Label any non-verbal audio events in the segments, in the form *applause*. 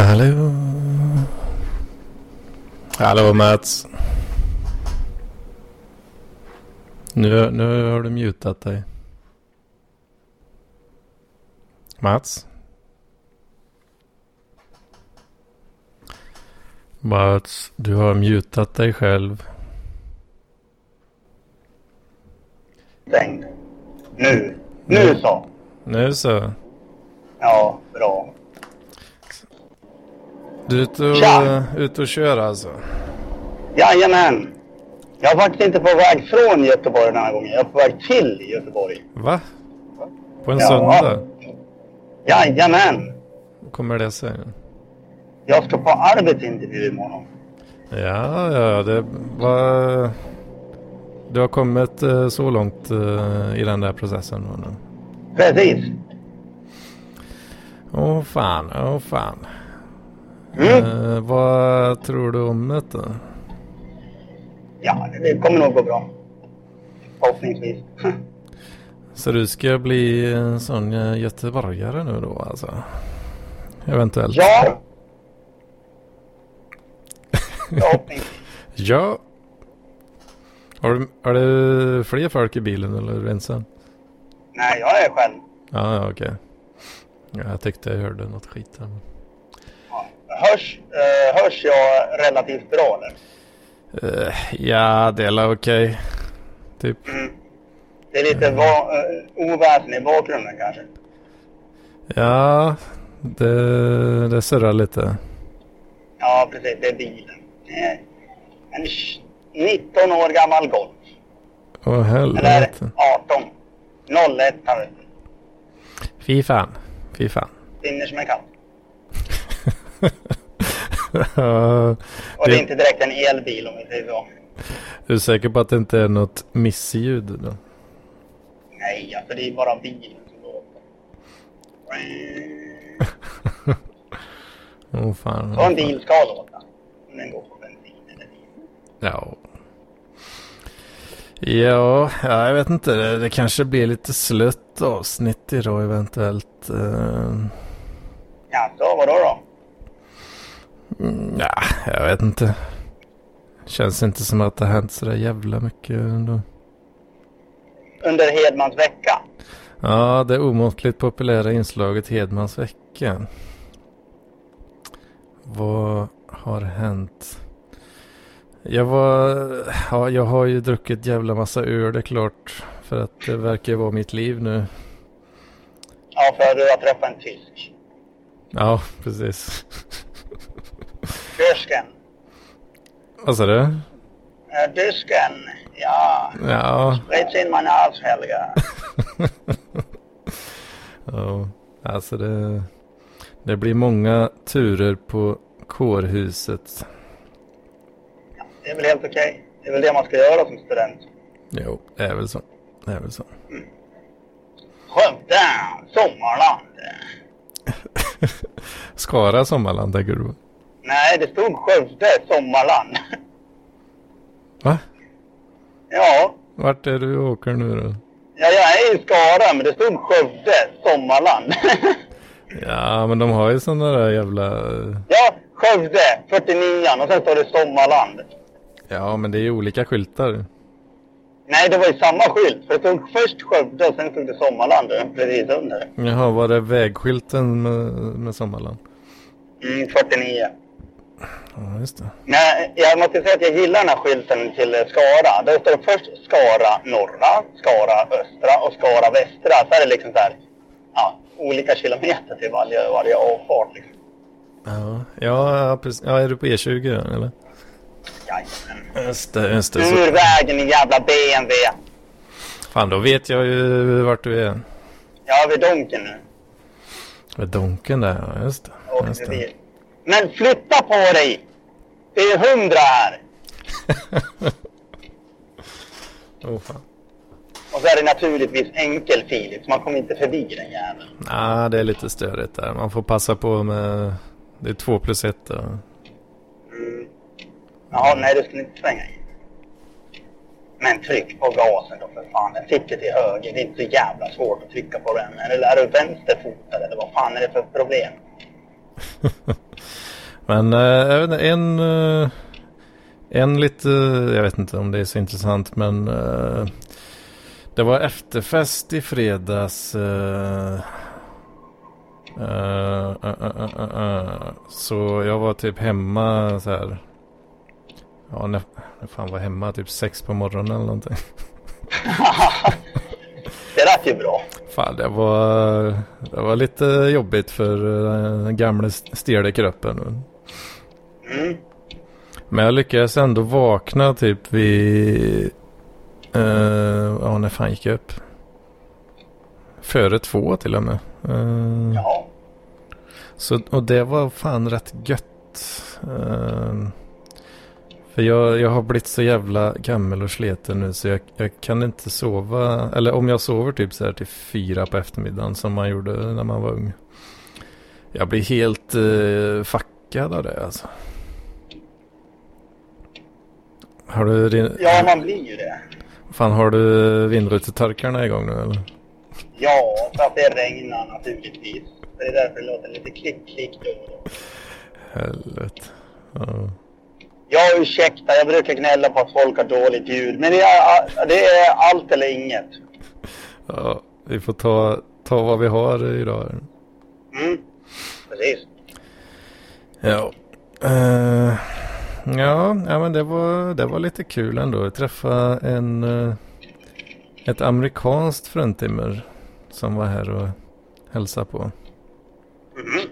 Hallå. Hallå Mats. Nu, nu har du mutat dig. Mats? Mats, du har mutat dig själv. Stängd. Nu. Nu så. Nu så. Ja, bra. Du är ute och, Tja. ute och kör alltså? Jajamän. Jag är faktiskt inte på väg från Göteborg den här gången. Jag är på väg till Göteborg. Va? På en Ja. söndag? Jajamän. Hur kommer det sig? Jag ska på arbetsintervju imorgon. Ja, ja, det var... Du har kommit eh, så långt eh, i den där processen nu? Precis. Åh fan, åh fan. Mm. Eh, vad tror du om det då? Ja, det kommer nog gå bra. Förhoppningsvis. Så du ska bli en sån eh, göteborgare nu då alltså? Eventuellt? Ja. *laughs* Ja. Har du, har du fler folk i bilen eller är du ensam? Nej, jag är själv. Ja, okej. Ja, jag tyckte jag hörde något skit här. Hörs, eh, hörs jag relativt bra eller? Eh, ja, det är okej. Typ. Mm. Det är lite va- eh, oväsen i bakgrunden kanske. Ja, det, det surrar lite. Ja, precis. Det är bilen. En sh- 19 år gammal Golf. Åh Eller helvete. 18. 01 har vi. Fy fan. Fy fan. Vinner som en katt. Och det är inte direkt en elbil om vi säger så. är du säker på att det inte är något missljud då? Nej, alltså det är bara bilen som låter. *laughs* Åh fan. Så en bil ska låta. Om den går på bensin eller diesel. Ja. Ja, ja, jag vet inte. Det, det kanske blir lite slött avsnitt idag eventuellt. Uh, Ja, så vadå då? Ja, jag vet inte. Känns inte som att det har hänt sådär jävla mycket ändå. Under Hedmans vecka. Ja, det omåttligt populära inslaget Hedmans vecka. Vad har hänt? Jag var... Ja, jag har ju druckit jävla massa öl, det är klart. För att det verkar ju vara mitt liv nu. Ja, för du har träffat en tysk. Ja, precis. *laughs* Tysken. Vad sa du? Tysken. Ja. Ja, Rätt in min arvshelga. *laughs* ja. Alltså det... Det blir många turer på kårhuset. Det är väl helt okej. Det är väl det man ska göra som student. Jo, det är väl så. Det är väl så. Skövde, Sommarland. *laughs* Skara Sommarland, tänker du? Nej, det stod Skövde, Sommarland. Va? Ja, Vart är du åker nu då? ja, jag är i Skara, men det stod Skövde, Sommarland. *laughs* Ja, men de har ju sådana där jävla... ja, Skövde, 49 och sen står det Sommarland. Ja, men det är ju olika skyltar. Nej, det var ju samma skylt. För det stod först Skövde och sen stod det Sommarland precis under. Jaha, var det vägskylten med, med Sommarland? Mm, 49. Ja, just det. Nej, jag måste säga att jag gillar den här skylten till Skara. Där står det först Skara norra, Skara östra och Skara västra. Så är det liksom så här, ja, olika kilometer till varje, varje avfart. Liksom. Ja, ja, ja, precis. Ja, är du på E20 då, eller? Jajamän. Just det, just det. Ur vägen din jävla BMW. Fan, då vet jag ju vart du är. Är vid Donken nu. Med Donken där, ja, just det. Just det. Men flytta på dig! Det är hundra här. Åh *laughs* fan. Och så är det naturligtvis enkelfiligt, så man kommer inte förbi den jäveln. Ja, det är lite störigt där. Man får passa på med... Det är två plus ett då. Mm. Jaha, nej du skulle inte svänga in. Men tryck på gasen då för fan. Den sitter till höger. Det är inte så jävla svårt att trycka på den. Eller är du vänsterfotad eller vad fan är det för problem? *laughs* Men eh, jag vet inte, en, eh, en lite, jag vet inte om det är så intressant men eh, det var efterfest i fredags. eh, eh, eh. så jag var typ hemma så här. Ja, när, när fan var hemma? Typ sex på morgonen eller någonting. *laughs* det lät ju bra. Fan, det var, det var lite jobbigt för den gamla stela kroppen. Mm. Men jag lyckades ändå vakna typ vid... Uh, ja, när fan gick jag upp? Före två till och med. Uh, Ja. så, och det var fan rätt gött. Uh, för jag, jag har blivit så jävla gammal och sliten nu så jag, jag kan inte sova. Eller om jag sover typ så här till fyra på eftermiddagen som man gjorde när man var ung. Jag blir helt uh, fuckad av det alltså. Har du din... Ja, man blir ju det. Fan, har du vindrutetorkarna igång nu eller? Ja, för att det regnar naturligtvis. Det är därför det låter lite klick, klick då och då. Helvete. Ja. Ja, ursäkta, jag brukar gnälla på att folk har dåligt ljud. Men det är, det är allt eller inget. ja, vi får ta, ta vad vi har idag. Mm, precis. Ja. Eh, ja, ja, men det var, det var lite kul ändå. att träffa en, eh, ett amerikanskt fruntimmer som var här och hälsade på. Mhm.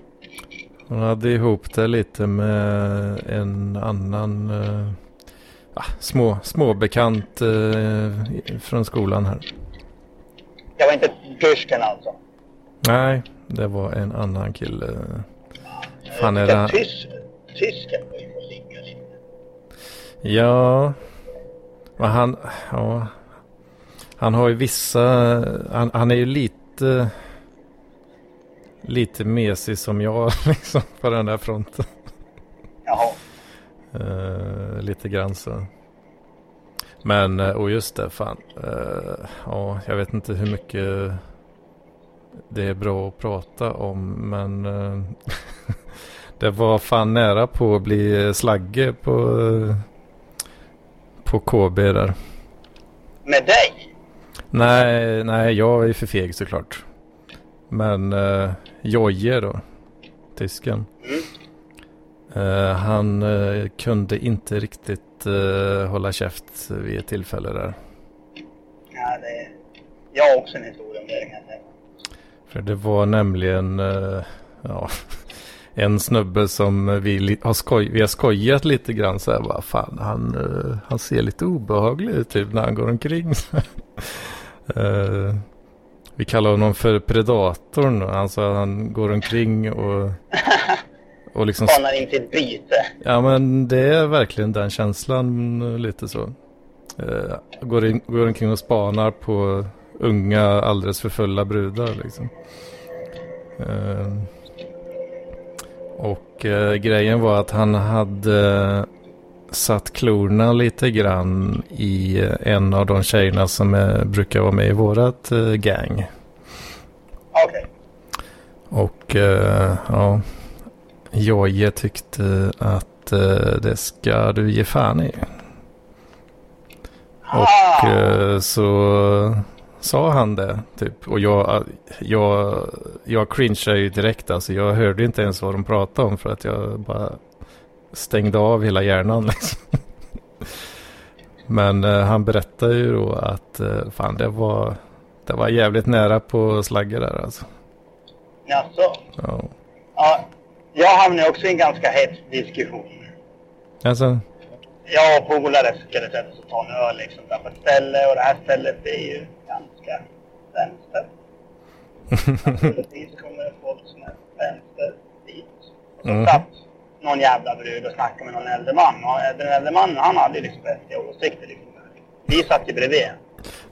Hon hade ihop det lite med en annan ah, små, småbekant eh, från skolan här. Jag var inte Gursken alltså. Nej, det var en annan kille. Fan är det? Tysken var ju få ligga lite. Ja, men han, ja, han har ju vissa, han, han är ju lite, lite mesig som jag *laughs* liksom på den där fronten. Jaha. Eh, lite grann så. Men, eh, och just det, fan. eh, ja, jag vet inte hur mycket det är bra att prata om, men eh, *laughs* det var fan nära på att bli slagge på, på KB där. Med dig? Nej, nej, jag är för feg såklart. Men uh, Jojje då, tysken. Mm. Eh, han eh, kunde inte riktigt eh, hålla käft vid ett tillfälle där. Ja, det... Jag har också en historia om det. För det var nämligen eh, ja, en snubbe som vi har, skoj- vi har skojat lite grann så här. Bara, fan, han, eh, han ser lite obehaglig ut typ när han går omkring. *laughs* Eh, vi kallar honom för predatorn. Alltså han går omkring och, *laughs* och liksom Spanar in till byte. Ja men det är verkligen den känslan eh, lite så. Eh, går, in, går omkring och spanar på unga alldeles för fulla brudar liksom. Eh, och eh, grejen var att han hade satt klorna lite grann i eh, en av de tjejerna som eh, brukar vara med i vårat eh, gang. Okej. Och eh, ja, Jojje tyckte att eh, det ska du ge fan i. Och Ah, eh, så sa han det typ. Och jag, jag, jag cringeade ju direkt alltså. Jag hörde inte ens vad de pratade om för att jag bara stängde av hela hjärnan *laughs* liksom. Men eh, han berättade ju då att eh, fan det var, det var jävligt nära på slagge där alltså. jaså? Ja. Ja, jag hamnade också i en ganska hets diskussion. Alltså, Jag och polare skulle sätta oss och ta en öl liksom där på ett ställe och det här stället är ju ganska vänster. Naturligtvis kommer folk som är vänster dit. Och så Mhm. satt någon jävla brud och snackade med någon äldre man. Och den äldre mannen han hade liksom vettiga åsikter liksom. Vi satt ju bredvid.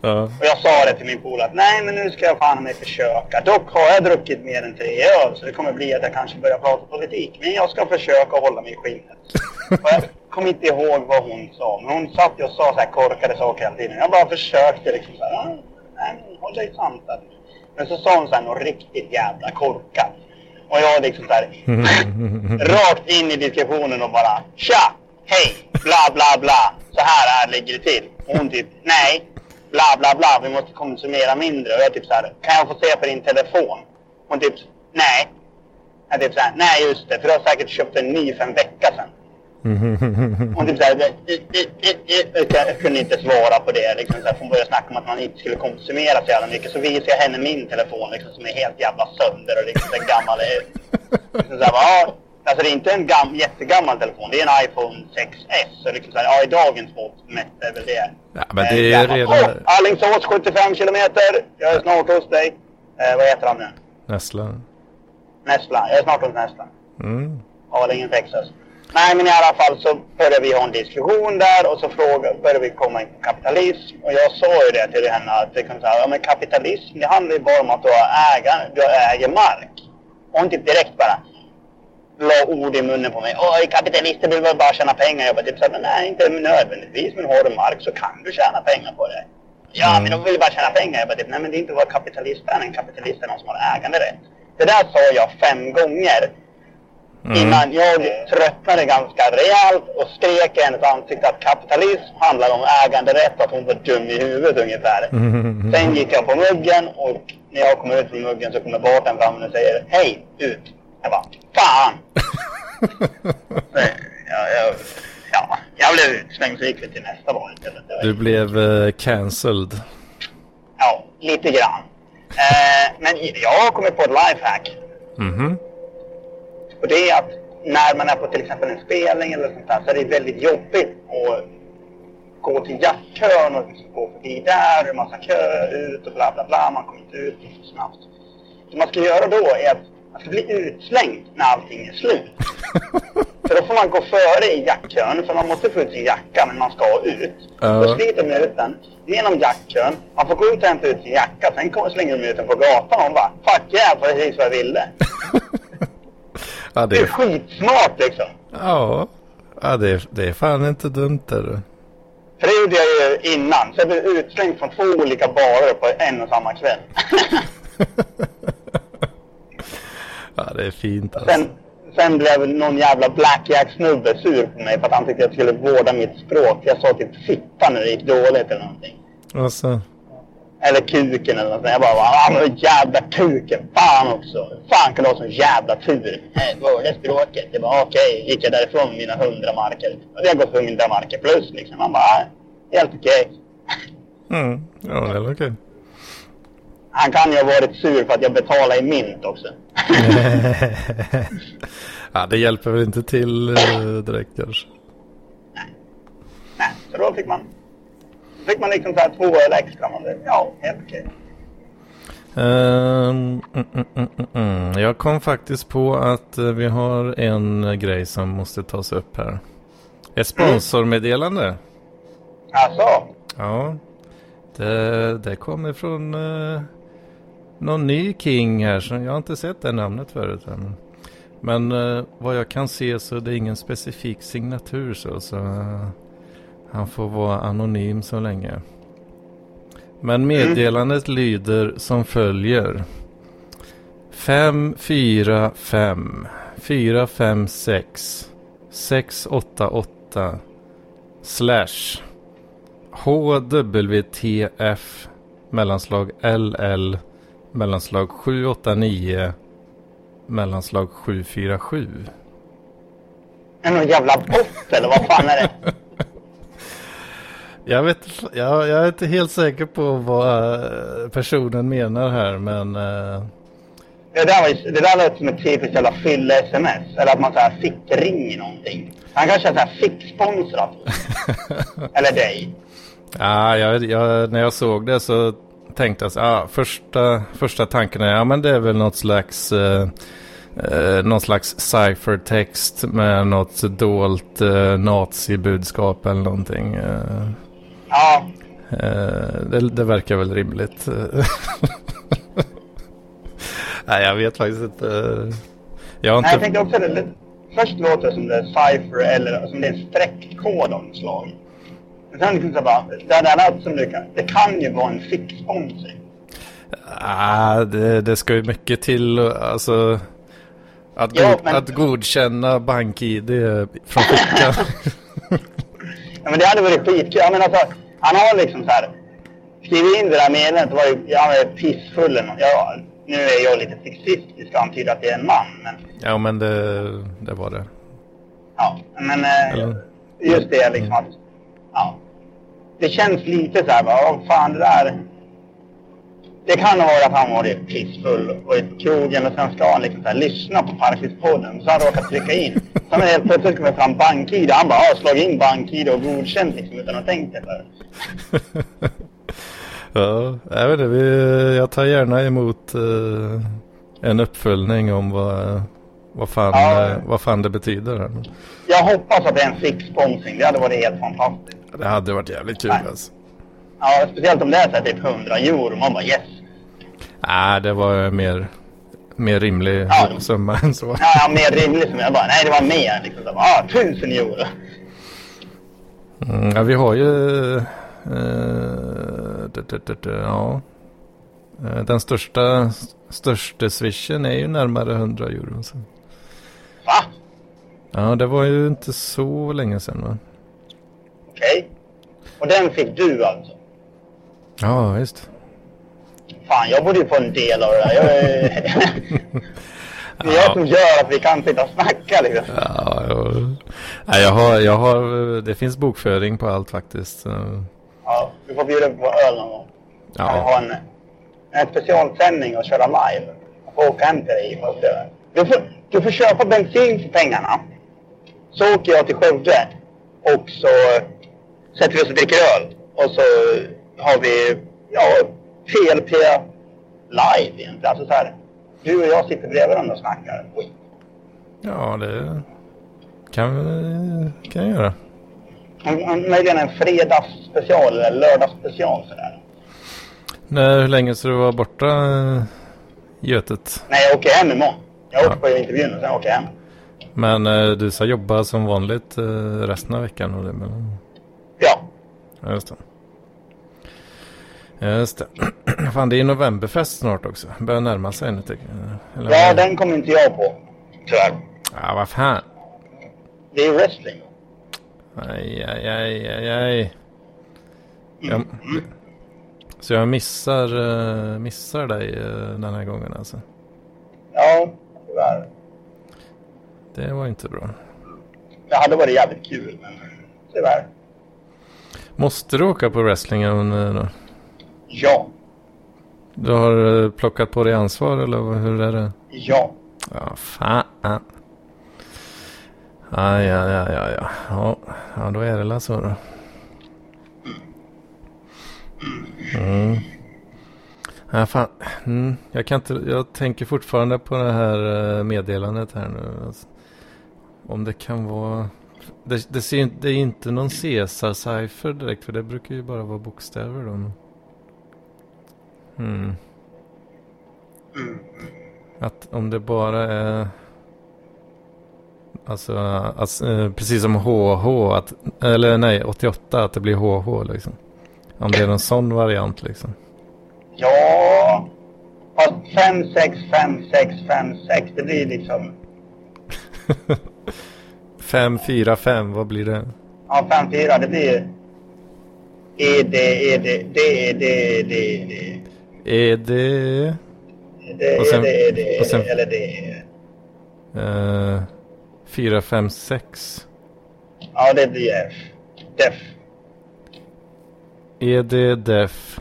Ja. Och jag sa det till min polare att nej men nu ska jag fan mig försöka. Dock har jag druckit mer än tre öl så det kommer bli att jag kanske börjar prata politik. Men jag ska försöka hålla mig i skinnet. *laughs* Och jag kommer inte ihåg vad hon sa. Men hon satt och sa så här korkade saker hela tiden. Jag bara försökte liksom så här. "Ah, Nej håll dig sansad. Men så sa hon så här något riktigt jävla korkat. Och jag liksom så här *laughs* rakt in i diskussionen och bara Tja! Hej! Bla bla bla! Så här, här ligger det till. Och hon typ Nej! Bla bla bla, vi måste konsumera mindre. Och jag typ så här, kan jag få se på din telefon? Hon typ, nej. Jag typ så här, nej just det, för du har säkert köpt en ny för en vecka sedan. Hon typ så här, "I- i- i- i-" jag, kunde inte svara på det. Liksom, så här, hon började snacka om att man inte skulle konsumera så jävla mycket. Så visade jag henne min telefon liksom, som är helt jävla sönder och liksom så gammal. Liksom, så här, bara, ja, alltså det är inte en gam, jättegammal telefon. Det är en iPhone 6S. Så liksom, så här, ja, i dagens mått mätt är väl det. Ja, men det Eh, är ju gammal. redan Åh, Alingsås 75 kilometer. Jag är snart hos dig. Eh, vad heter han nu? nästan. Näsla. Jag är snart hos Näsla. Mm. Arlingen Texas. Nej, men i alla fall så började vi ha en diskussion där och så frågade, började vi komma in på kapitalism. Och jag sa ju det till henne att det kan säga, ja men kapitalism det handlar ju bara om att du, har ägar, du äger mark. Och hon typ direkt bara la ord i munnen på mig. Åh, kapitalister vill väl bara tjäna pengar. Jag bara typ såhär, men nej inte nödvändigtvis. Men har du mark så kan du tjäna pengar på det. Ja, Mm. men de vill bara tjäna pengar. Jag bara typ, nej men det är inte vad kapitalist är. En kapitalist är någon som har äganderätt. Det där sa jag fem gånger Mm. innan jag tröttnade ganska rejält och skrek i hennes ansikte att kapitalism handlar om äganderätt, att hon var dum i huvudet ungefär. Mm. Sen gick jag på muggen och när jag kommer ut från muggen så kommer barten fram och säger Hej, ut! Jag bara, fan! *laughs* ja, jag, ja, jag blev utslängd så gick vi till nästa val Du blev eh, cancelled. Ja, lite grann. Eh, men jag har kommit på ett lifehack. Mhm. Och det är att när man är på till exempel en spelning eller sånt där så är det väldigt jobbigt att gå till jackkön och liksom gå förbi där, en massa kö ut och bla bla bla, man kommer inte ut så snabbt. Det man ska göra då är att man ska bli utslängd när allting är slut. *laughs* För då får man gå före i jackkön, för man måste få ut sin jacka men man ska ut. Ja. Då sliter de ut den genom jackkön, man får gå ut och hämta ut sin jacka, sen kommer slänger de ut den på gatan och bara Fuck yeah, precis vad jag ville. *laughs* Ja, Det är det, skitsmart liksom. ja. ja det, är, det är fan inte dumt är det. För det gjorde jag ju innan. Så jag blev utslängd från två olika barer på en och samma kväll. *laughs* Ja, det är fint alltså. sen, sen blev någon jävla blackjack-snubbe sur på mig för att han tyckte jag skulle vårda mitt språk. Jag sa typ fitta när det gick dåligt eller någonting. Alltså, Eller kuken eller något. Jag bara, ah men jävla kuken, fan också. Fan kan du ha sån jävla tur. Vårda språket. Det var okej. Gick jag därifrån med mina hundra marker. Och det har gått hundra marker plus liksom. Man bara, helt okej. mm. ja det är okej. Han kan ju ha varit sur för att jag betalade i mynt också. *laughs* ja, det hjälper väl inte till eh, direkt kanske. Nej, så då fick man, fick man liksom så här två öl extra. Man, ja, helt okej. Ehm, mm, mm. Jag kom faktiskt på att eh, vi har en eh, grej som måste tas upp här. Ett sponsormeddelande. Alltså, Ja, det, det kommer från eh, någon ny King här. Så jag har inte sett det namnet förut. Här. Men, men eh, vad jag kan se så är det ingen specifik signatur. Så, så eh, han får vara anonym så länge. Men meddelandet lyder som följer. 545 456 688 slash HWTF mellanslag LL mellanslag 789 mellanslag 747. är det någon jävla bot eller vad fan är det? *laughs* Jag, vet, jag, jag är inte helt säker på vad eh, personen menar här men eh, Det där, var, det där lät som ett typiskt jävla fylle-sms. Eller att man så här fick ringer någonting. Han kanske är så här fick sponsrat. *laughs* eller dig. ja, jag, jag, när jag såg det så tänkte jag så, ah, första, första tanken är ja men det är väl något slags eh, eh, någon slags ciphertext med något dolt eh, nazibudskap eller någonting. Eh, Ja, Eh, det, det verkar väl rimligt. *laughs* Nej, jag vet faktiskt inte. Jag har Nej, jag inte... tänker också det. Först låter det som det är cipher eller som det är en streckkod av något slag. Men sen liksom så bara, det där som det kan, det kan ju vara en fick-sponsring. Ah, det, det ska ju mycket till. Alltså, att, Ja, god, men- att godkänna bank-id från fickan. *laughs* Ja, men det hade varit skitkul. Alltså, han har liksom så här skrivit in det där meddelandet. var ju, jag är pissfull ja, Nu är jag lite sexistisk och antyder att det är en man. Men, ja, men det, det var det. ja, men eh, just det liksom att, ja. Det känns lite så här, vad fan det där. Det kan varit att han var pissfull och i krogen och sen ska han liksom så här, lyssna på Parklivspodden. Så han råkat trycka in. Sen helt plötsligt kommer fram BankID. Han bara har slagit in BankID och godkänt liksom utan att tänka på det. *laughs* Ja, jag vet inte, vi, jag tar gärna emot eh, en uppföljning om vad, vad, fan, Ja. eh, vad fan det betyder. Här. Jag hoppas att det är en fick-sponsring. Det hade varit helt fantastiskt. Det hade varit jävligt kul Nej. alltså. Ja, speciellt om det är så här typ 100 euro. Man bara yes. Nej, det var mer, mer rimlig Ja. summa än så. Ja, mer rimligt som jag bara, nej det var mer. Liksom. Så ah, 1000 euro. Mm, ja, vi har ju... eh, det, det, det, ja. Eh, Den största, största swishen är ju närmare 100 euro. Så. Va? Ja, det var ju inte så länge sedan va? Okej. Och den fick du alltså? Ja, just. Fan, jag borde ju få en del av det där. Jag *laughs* det är jag som gör att vi kan sitta och snacka liksom. Ja, jag, jag, har, jag har... Det finns bokföring på allt faktiskt. Ja, du får bjuda på öl någon gång. Ja. Kan vi ha en, en specialsändning och köra live. Jag får åka hem till dig. Du får, du får köpa bensin för pengarna. Så åker jag till Skövde och så sätter vi oss och dricker öl. Och så har vi ja, PLP live egentligen. Alltså så här, du och jag sitter bredvid varandra och snackar. Oj. Ja, det kan, vi- kan jag göra. Möjligen en fredagsspecial eller lördagsspecial sådär. Nej, hur länge ska du vara borta, eh, Götet? Nej, jag åker hem imorgon. Jag åker Ja. på intervjun och sen åker jag hem. Men eh, du ska jobba som vanligt eh, resten av veckan? Och det, men... Ja. Ja, just det. Just det. *clears throat* Fan, det är novemberfest snart också. Börjar närma sig nu tycker. Eller Ja, den kommer inte jag på. Tyvärr. Ja, vad fan. Det är wrestling. Aj, aj, aj, aj, aj. Jag, Mm. så jag missar, eh, missar dig eh, den här gången alltså. Ja, tyvärr. Det var inte bra. Det hade varit jävligt kul, men tyvärr. Måste du åka på wrestlingen eh, då? Ja. Du har eh, plockat på dig ansvar eller hur är det? Ja. Ja, fan. Aj, aj, aj, aj. Ja, ja, då är det väl så då. Mm. Ja, fan. Mm. Jag, kan inte, jag tänker fortfarande på det här eh, meddelandet här nu. Alltså, om det kan vara... Det, det, ser, inte- det är inte någon Caesar-cipher direkt för det brukar ju bara vara bokstäver då. Men- Mm. Att om det bara är... Alltså, alltså precis som HH, att, eller nej, 88, att det blir HH liksom. Om det är någon sån variant liksom. Ja. Fast 5, 6, 5, 6, 5, 6. Det blir liksom... 5, 4, 5, vad blir det? Ja, 5, 4. Det blir... E, D, E, D, D, E, D, E, D, E, D. Är det... Det Och sen- är det, det, och sen- eller det. Eh, 4, 5, 6. Ja, det blir F. Def. Är det def?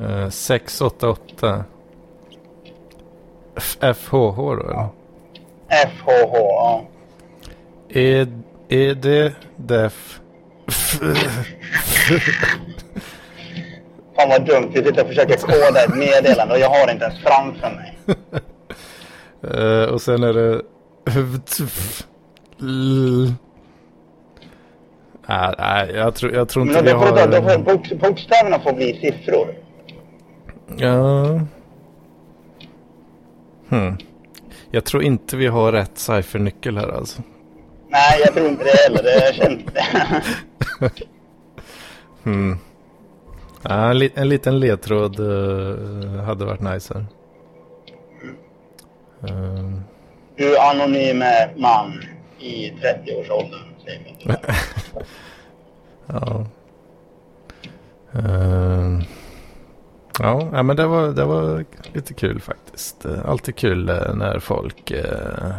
Eh, 6, 8, 8. F- FHH då eller? FHH, ja. Är, är det def? *laughs* Fan vad dumt. Vi sitter och försöker koda ett meddelande och jag har det inte ens framför mig. *laughs* Eh, och sen är det... Nej, nej jag, tror, jag tror inte vi har... då, då får, bok, bokstäverna får bli siffror. Ja. Hmm. Jag tror inte vi har rätt ciphernyckel här alltså. Nej, jag tror inte det heller. Det känns det. *laughs* *laughs* Hmm. Ja, en, li en liten ledtråd uh, hade varit nice här. Uh, Du anonyme man i 30-årsåldern, säger vi. *laughs* ja. Uh, ja, men det var, det var lite kul faktiskt. Eh, Alltid kul eh, när folk uh,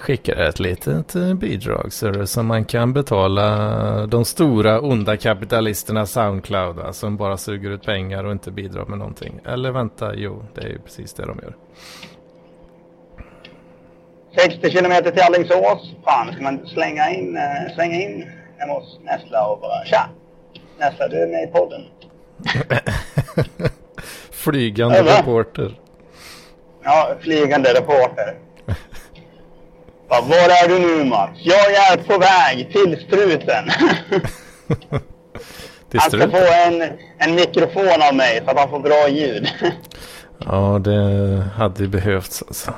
skickar ett litet eh, bidrag så som man kan betala de stora onda kapitalisterna Soundcloud som bara suger ut pengar och inte bidrar med någonting. Eller vänta, jo, det är ju precis det de gör. 60 kilometer till Alingsås. Fan, ska man slänga in, eh, slänga in hemma hos Nessla och bara tja! Nessla, du är med i podden. *laughs* Flygande va? reporter. Ja, flygande reporter. Bara, var är du nu Mats? Jag är på väg till struten. *laughs* Till Han ska få en, en mikrofon av mig så att han får bra ljud. *laughs* Ja, det hade behövts alltså.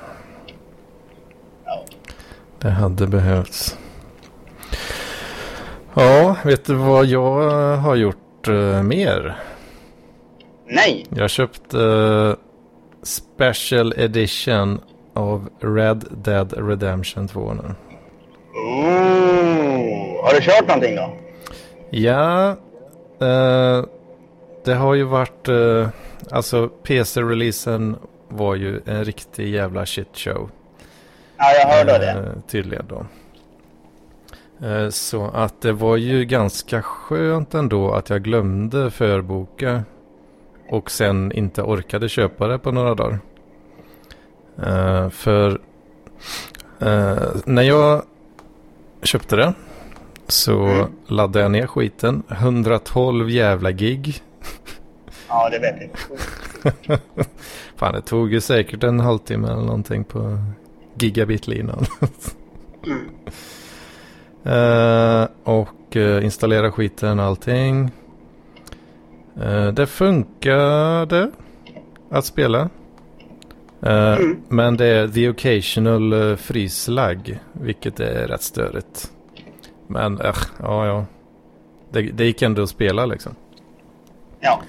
Ja. Det hade behövts. Ja, vet du vad jag har gjort eh, mer? Nej! Jag köpte uh, Special Edition av Red Dead Redemption 2 nu. Ooh. Har du kört någonting då? Ja, eh, det har ju varit, eh, alltså PC-releasen var ju en riktig jävla shit show. Ja, jag hörde det. Eh, tydligen då. Eh, Så att det var ju ganska skönt ändå att jag glömde förboka. Och sen inte orkade köpa det på några dagar. Eh, För eh, när jag köpte det så Mm. laddade jag ner skiten. 112 jävla gig. Ja, det vet *laughs* jag. Fan det tog ju säkert en halvtimme eller någonting på gigabitlinan. Eh, och uh, installera skiten och allting. Eh, det funkade att spela. Eh, Men det är the occasional uh, fryslag. Vilket är rätt störigt. Men äh, ja ja. Det, det gick ändå att spela liksom. Ja.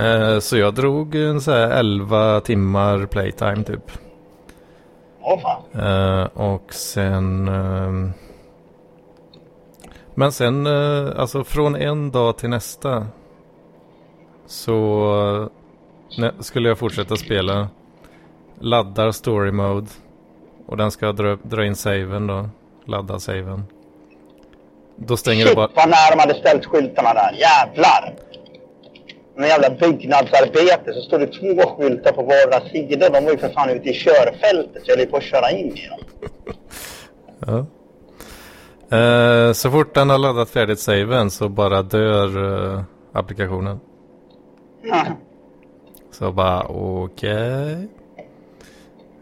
Eh, så jag drog en så här 11 timmar playtime typ. Åh fan. Eh, och sen... ehm, men sen, eh, alltså från en dag till nästa. Så eh, skulle jag fortsätta spela. Laddar story mode. Och den ska dra, dra in saven då. Ladda saven. Då stänger det Shit bara... vad nära de hade ställt skyltarna där. Jävlar! Med jävla byggnadsarbete så står det två skyltar på vardera sida. De var ju för fan ute i körfältet så jag höll på att köra in i dem. *laughs* Ja. Eh, så fort den har laddat färdigt saven så bara dör eh, applikationen. Ja. Så bara okej.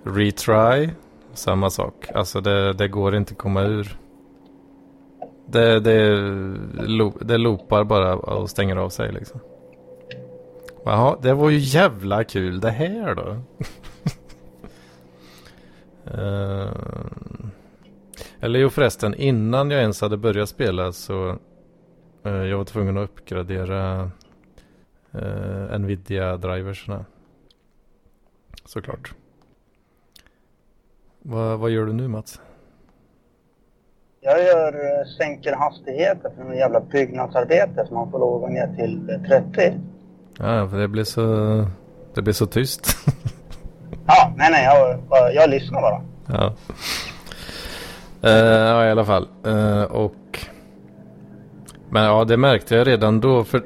Retry. Samma sak. Alltså det, det går inte att komma ur. Det, det, lo- det loopar bara och stänger av sig liksom. Jaha, det var ju jävla kul det här då. uh, *laughs* eller jo förresten, innan jag ens hade börjat spela så uh, jag var tvungen att uppgradera uh, Nvidia-driverserna. Såklart. Va, vad gör du nu Mats? Jag gör, eh, sänker hastigheter för någon jävla byggnadsarbete så man får lov att gå ner till eh, 30. Ja, för det blir så, det blir så tyst. *laughs* Ja, nej nej, jag, jag lyssnar bara. ja. Eh, ja, i alla fall. Eh, och... Men ja, det märkte jag redan då. För...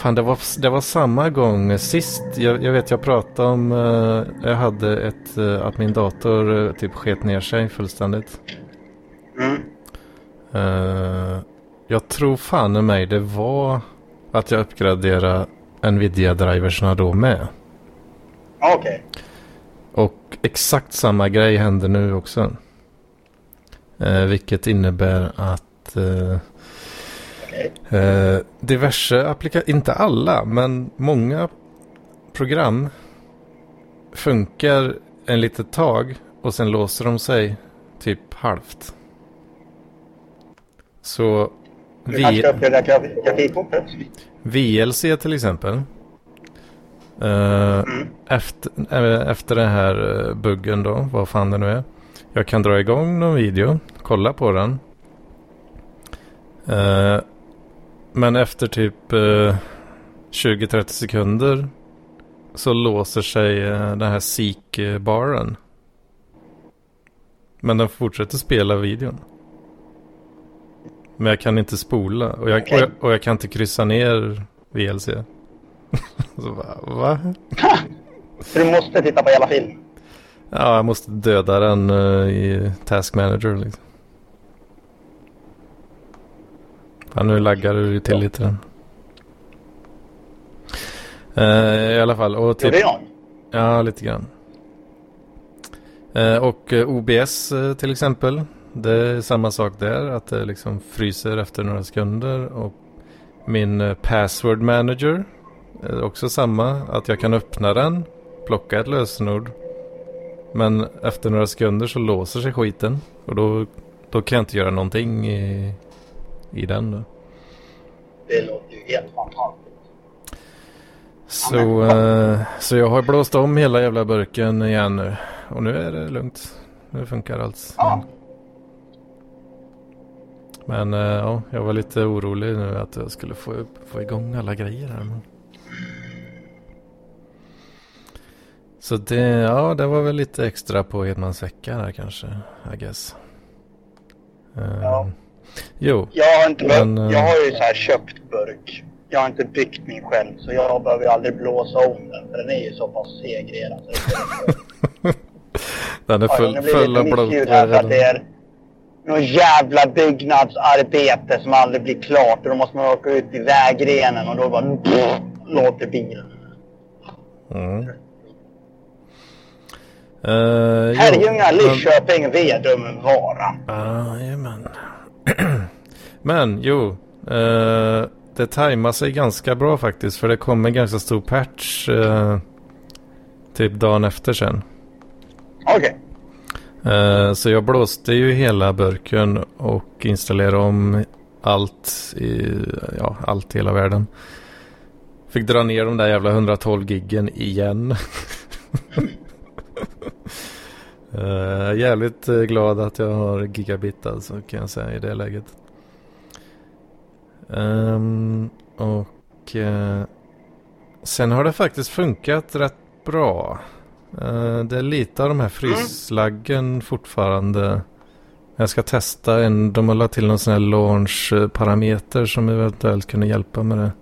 Fan, det var, det var samma gång sist. Jag, jag vet, jag pratade om... eh, jag hade ett... eh, att min dator eh, typ sket ner sig fullständigt. Mm. Jag tror fan i mig det var att jag uppgraderade Nvidia-driversna då med. Okej. Och exakt samma grej händer nu också. Vilket innebär att eh, diverse applikationer, inte alla, men många program funkar en litet tag och sen låser de sig typ halvt. Så vi? VLC till exempel. Eh, Mm. efter, eh, efter den här eh, buggen då, vad fan det nu är. Jag kan dra igång någon video, kolla på den. Eh, men efter typ eh, 20-30 sekunder så låser sig eh, den här Seek-baren. Men den fortsätter spela videon. Men jag kan inte spola och jag, och jag, och jag kan inte kryssa ner VLC. *laughs* så bara, va? Så du måste titta på hela filmen? Ja, jag måste döda den eh, i Task Manager liksom. Ja, nu laggar ju till lite den. Eh, I alla fall. Och typ, Gjorde jag? ja, lite grann. Eh, och eh, OBS eh, till exempel. Det är samma sak där. Att det liksom fryser efter några sekunder. Och min password manager. Är också samma. Att jag kan öppna den. Plocka ett lösenord. Men efter några sekunder så låser sig skiten. Och då, då kan jag inte göra någonting i, i den. Då. Det låter ju helt fantastiskt. Så, eh, så jag har blåst om hela jävla burken igen nu. Och nu är det lugnt. Nu funkar allt. Ja. Men eh, ja, jag var lite orolig nu att jag skulle få, få igång alla grejer här. Men... Så det, ja, det var väl lite extra på Hedmans vecka där kanske, I guess. Eh, Ja. Jo, Jag har, inte Men, eh, jag har ju så här köpt burk. Jag har inte byggt min själv så jag behöver ju aldrig blåsa om den. För den är ju så pass. Så det *laughs* den är Ja, full, blir full av missljud här det blod. är något jävla byggnadsarbete som aldrig blir klart. Och då måste man åka ut i vägrenen och då bara *laughs* låter bilen. Mm. Uh, Herrljunga, Lidköping, Vedum, Vara. Jajamän. *clears throat* Men jo, eh, det tajmar sig ganska bra faktiskt. För det kom en ganska stor patch eh, typ dagen efter sen. Okej. Eh, så jag blåste ju hela burken och installerade om allt i, ja, allt i hela världen. Fick dra ner de där jävla 112 giggen igen. *laughs* uh, jävligt eh, glad att jag har gigabit alltså kan jag säga i det läget. Um, och uh, sen har det faktiskt funkat rätt bra. Uh, det är lite av de här fryslaggen fortfarande. Jag ska testa en, de har lagt till någon sån här launch-parameter som eventuellt kunde hjälpa med det.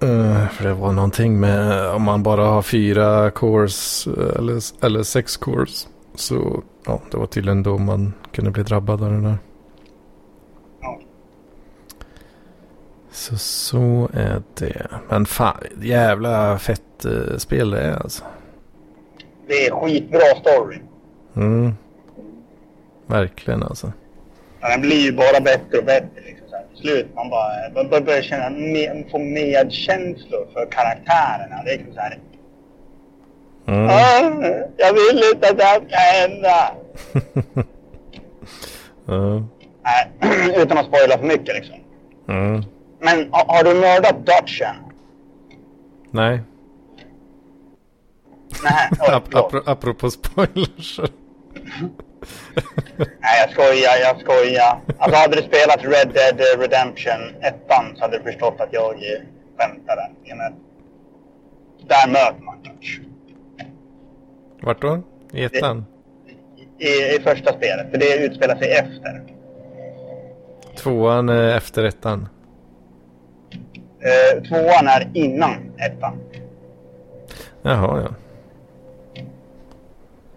Eh, för det var någonting med om man bara har fyra cores eh, eller, eller sex cores. Så ja, det var tydligen då man kunde bli drabbad av det där. Ja. Så så är det. Men fan, jävla fett eh, spel det är alltså. Det är skitbra story. Mm. Verkligen alltså. Den blir ju bara bättre och bättre. Slut man bara, man börjar känna, med, få medkänslor för karaktärerna. Det är liksom så här, Mm. "Ah, jag vill inte att det här ska hända. *laughs* Nej, *clears throat* utan att spoila för mycket liksom. Mm. Men har, har du mördat Dutchen? Nej, Nej, *laughs* Ap- apropå spoilers. *laughs* Nej, jag skojar, jag skojar. Alltså hade du spelat Red Dead Redemption 1 så hade du förstått att jag skämtade. Där möter man Dutch. Vart då? I ettan? I, I första spelet, för det utspelar sig efter. Tvåan är efter ettan. Eh, tvåan är innan ettan. Jaha, ja.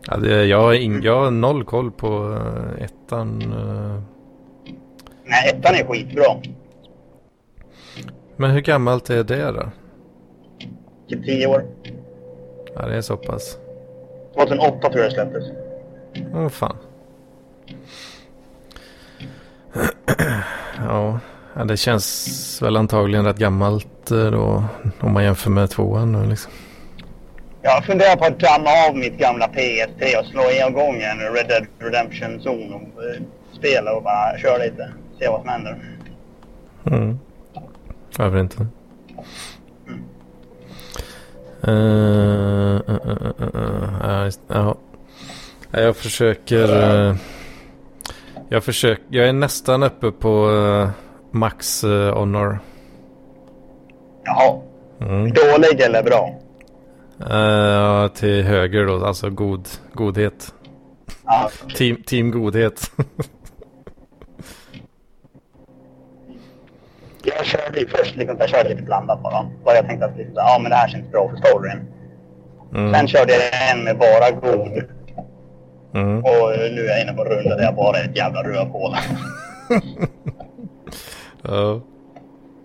Ja det, jag, har ing, jag har noll koll på uh, ettan. eh. Nej, ettan är skitbra. Men hur gammalt är det då? Typ tio år. Ja, det är så pass. 2008 tror jag det släpptes. Åh fan. *clears throat* ja, ja, det känns väl antagligen rätt gammalt eh, då. Om man jämför med tvåan nu liksom. Jag funderar på att damma av mitt gamla PS3 och slå igång en Red Dead Redemption Zone och eh, spela och bara köra lite. Se vad som händer. Mm. Varför inte? Uh, uh, uh, uh, Jag försöker... Uh, jag försöker... Jag är nästan uppe på uh, Max Honor. Jaha. Mm. Dålig eller bra? Uh, till höger då, alltså god, godhet. Okay. team, team godhet. *laughs* jag körde först liksom, jag körde lite blandat bara. Bara jag tänkte att liksom, ja, men det här känns bra för storyn. Mm. Sen körde jag en med bara god. Mm. Och nu är jag inne på runda där jag bara är ett jävla rövhål. *laughs* ja.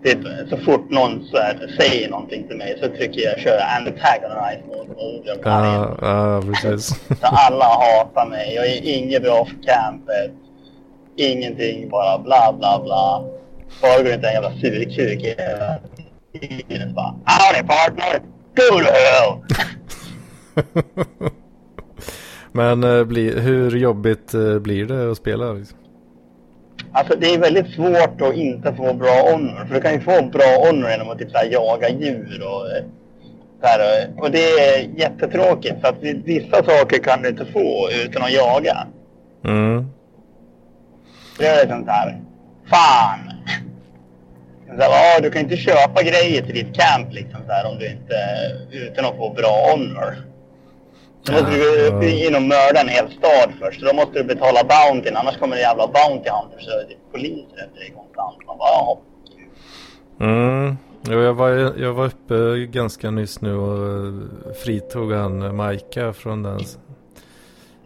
Typ, så fort någon så här, säger någonting till mig så trycker jag kör antagonize mot Ja, ja, precis. *laughs* så alla hatar mig. Jag är inget bra för campet. Ingenting, bara bla bla bla. Bara går inte en jävla surkuk hela tiden. Bara, Howdy partner! Go to hell! *laughs* Men uh, bli, hur jobbigt uh, blir det att spela? Liksom? Alltså det är väldigt svårt att inte få bra honor. För du kan ju få bra honor genom att typ, så här, jaga djur och eh, så här, Och det är jättetråkigt för att vissa saker kan du inte få utan att jaga. Mm. Det är liksom så här. Fan! Så här, du kan inte köpa grejer till ditt camp liksom så här, om du inte utan att få bra honor. Då måste du gå in och mörda en hel stad först. Då måste du betala Bounty, annars kommer det jävla Bounty Hunters och poliser efter dig konstant. Man bara, jaha. Mm. Jo, jag, var, jag var uppe ganska nyss nu och fritog han Majka från den.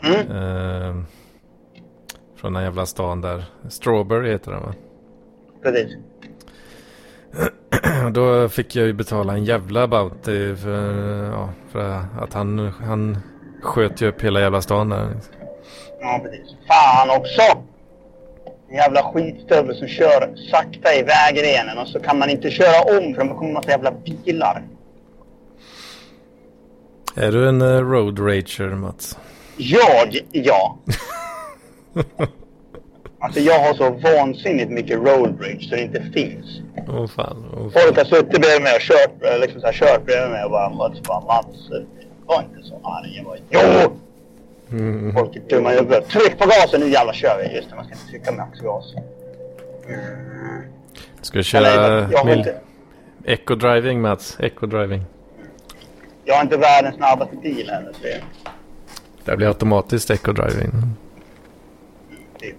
Mm. Eh, från den jävla stan där. Strawberry heter den va? Precis. *clears throat* Då fick jag ju betala en jävla Bounty för, ja, för att han, han sköt ju upp hela jävla stan där. Ja, precis. Fan också! En jävla skitstövel som kör sakta i vägrenen och så kan man inte köra om för det kommer en massa jävla bilar. Är du en uh, road rager, Mats? Jag? Ja. *laughs* alltså jag har så vansinnigt mycket road rage så det inte finns. Åh oh, fan, oh, fan. Folk har suttit bredvid mig och kört, liksom så här, kört bredvid mig och bara Mats, bara, Mats var inte så arg. Jag var jo! Mm. Folk är dumma i huvudet. Tryck på gasen nu jävlar kör vi. Just det, man ska inte trycka maxgas. Mm. Ska du köra mil... Eco-driving Mats? Eco-driving. Jag har inte världens snabbaste bil heller. Så det... blir automatiskt eco-driving. Typ.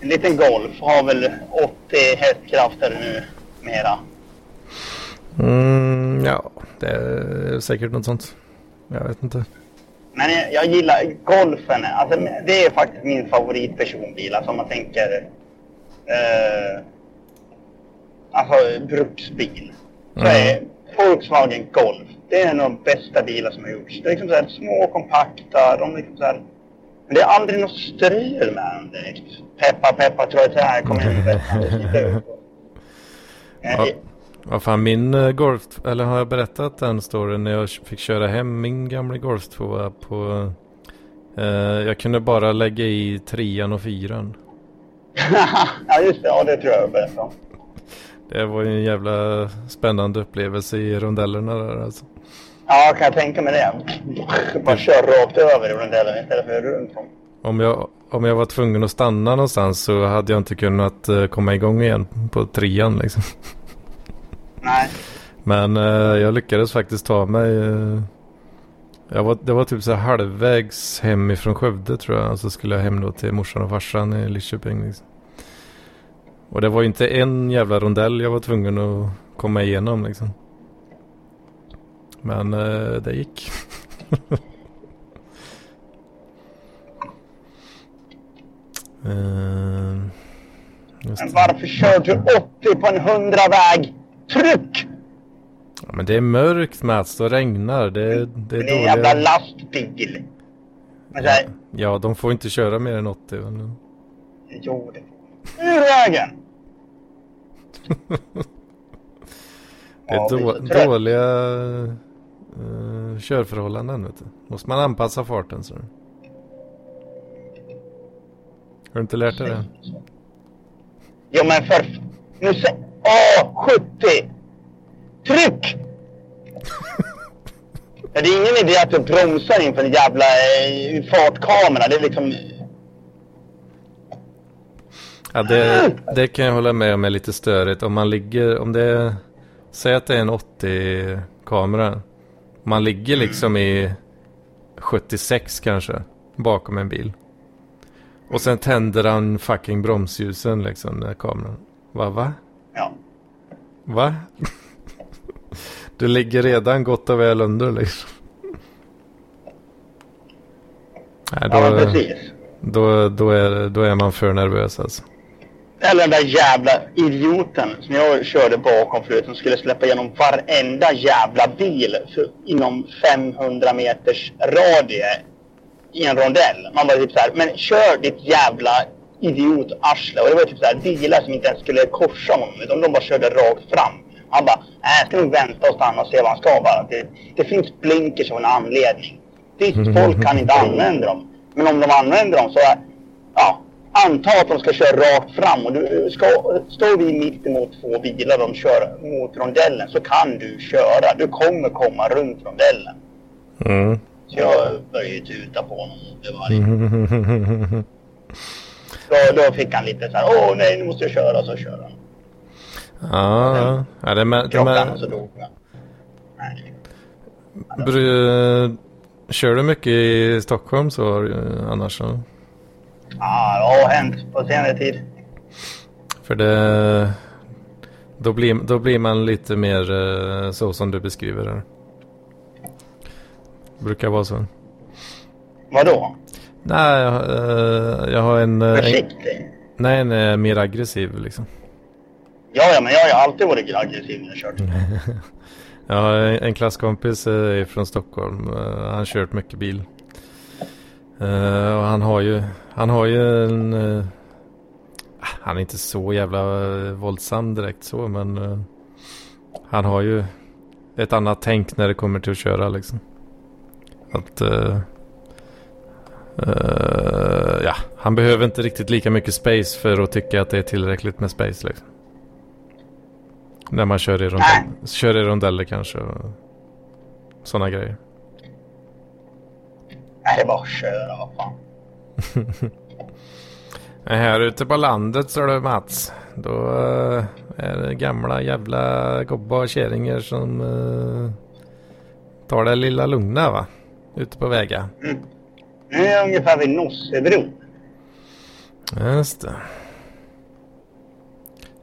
En liten Golf har väl 80 hästkrafter nu mera. Mm, ja, det är säkert något sånt. Jag vet inte. Men jag, jag gillar golfen. Alltså, det är faktiskt min favoritpersonbil. Alltså om man tänker... Eh, alltså bruksbil. Så mm. är Volkswagen Golf. Det är en av de bästa bilar som har gjorts. Det är liksom så här små, kompakta. De liksom så här, men det är aldrig något strul med dem direkt. Peppa, peppa, tror jag det här kommer. Ja. Vad fan min uh, Golf, eller har jag berättat den storyn när jag fick köra hem min gamla Golf 2 på... Uh, jag kunde bara lägga i trean och fyran. *laughs* ja just det, ja det tror jag jag berättade om. *laughs* Det var ju en jävla spännande upplevelse i rondellerna där alltså. Ja, kan jag tänka mig det. Bara kör rakt över i rondellen istället för runt om. Om jag, om jag var tvungen att stanna någonstans så hade jag inte kunnat uh, komma igång igen på trean liksom. *laughs* Nej. Men uh, jag lyckades faktiskt ta mig. Uh, jag var, det var typ så halvvägs hem ifrån Skövde tror jag. Så skulle jag hem då till morsan och farsan i Lidköping. Liksom. Och det var ju inte en jävla rondell jag var tvungen att komma igenom liksom. Men uh, det gick. *laughs* Men varför kör du 80 på en 100-väg? Tryck! Ja, men det är mörkt Mats, det regnar. Det, det är, det är en jävla lastbil. Ja, ja, de får inte köra mer än 80. Men... Jo, det Ur vägen! *laughs* Det är Ja, då, är dåliga uh, körförhållanden. Vet du. Måste man anpassa farten så. Har du inte lärt dig det? Jo, men för... Nu se... Åh, 70! Tryck! *laughs* Det är ingen idé att du bromsar inför en jävla eh, fartkamera. Det är liksom... Ja, det, *laughs* det kan jag hålla med om är lite störigt. Om man ligger, om det säg att det är en 80-kamera. Man ligger liksom i 76 kanske, bakom en bil. Och sen tänder han fucking bromsljusen liksom, den kameran. Va, va? Ja. Va? Du ligger redan gott och väl under liksom. Nej, ja, då, precis. då, då, är, då är man för nervös alltså. Eller den där jävla idioten som jag körde bakom förut som skulle släppa igenom varenda jävla bil för, inom 500 meters radie i en rondell. Man var typ så här, men kör ditt jävla idiotarsle. Och det var typ så här bilar som inte ens skulle korsa honom utan de bara körde rakt fram. Han bara, nej jag ska nog vänta och stanna och se vad han ska bara. Det, det finns blinkers av en anledning. Ditt *laughs* folk kan inte använda dem. Men om de använder dem så, ja, anta att de ska köra rakt fram och du ska, står vi mitt emot två bilar de kör mot rondellen så kan du köra. Du kommer komma runt rondellen. Mm. Så jag började tuta på honom. Det var liksom, *laughs* då, då fick han lite så här, åh nej nu måste jag köra, så kör han. Ja, ja. ja det med, Krockade han och så dog han. Nej. bry, Kör du mycket i Stockholm så annars så? Ja, det har hänt på senare tid. För det... Då blir, då blir man lite mer eh, så som du beskriver det. Brukar vara så. Vadå? Nej, jag, eh, jag har en... eh, en Försiktig? nej, en eh, mer aggressiv liksom. Ja, ja, men jag har ju alltid varit aggressiv när jag kört. *laughs* Jag har en en klasskompis eh, från Stockholm. Eh, Han har kört mycket bil. Eh, Och han har ju, han har ju en... eh, Han är inte så jävla eh, våldsam direkt så men... eh, Han har ju ett annat tänk när det kommer till att köra liksom. Att... eh, eh, ja, han behöver inte riktigt lika mycket space för att tycka att det är tillräckligt med space liksom. När man kör i, rondell, kör i rondeller kanske. Sådana grejer. Nej, det är bara att köra, vad fan. *laughs* Här ute på landet så du Mats. Då eh, är det gamla jävla gobbar och kärringar som eh, tar det lilla lugna va. Ute på vägar. Nu är jag ungefär vid Nossebro. Just det.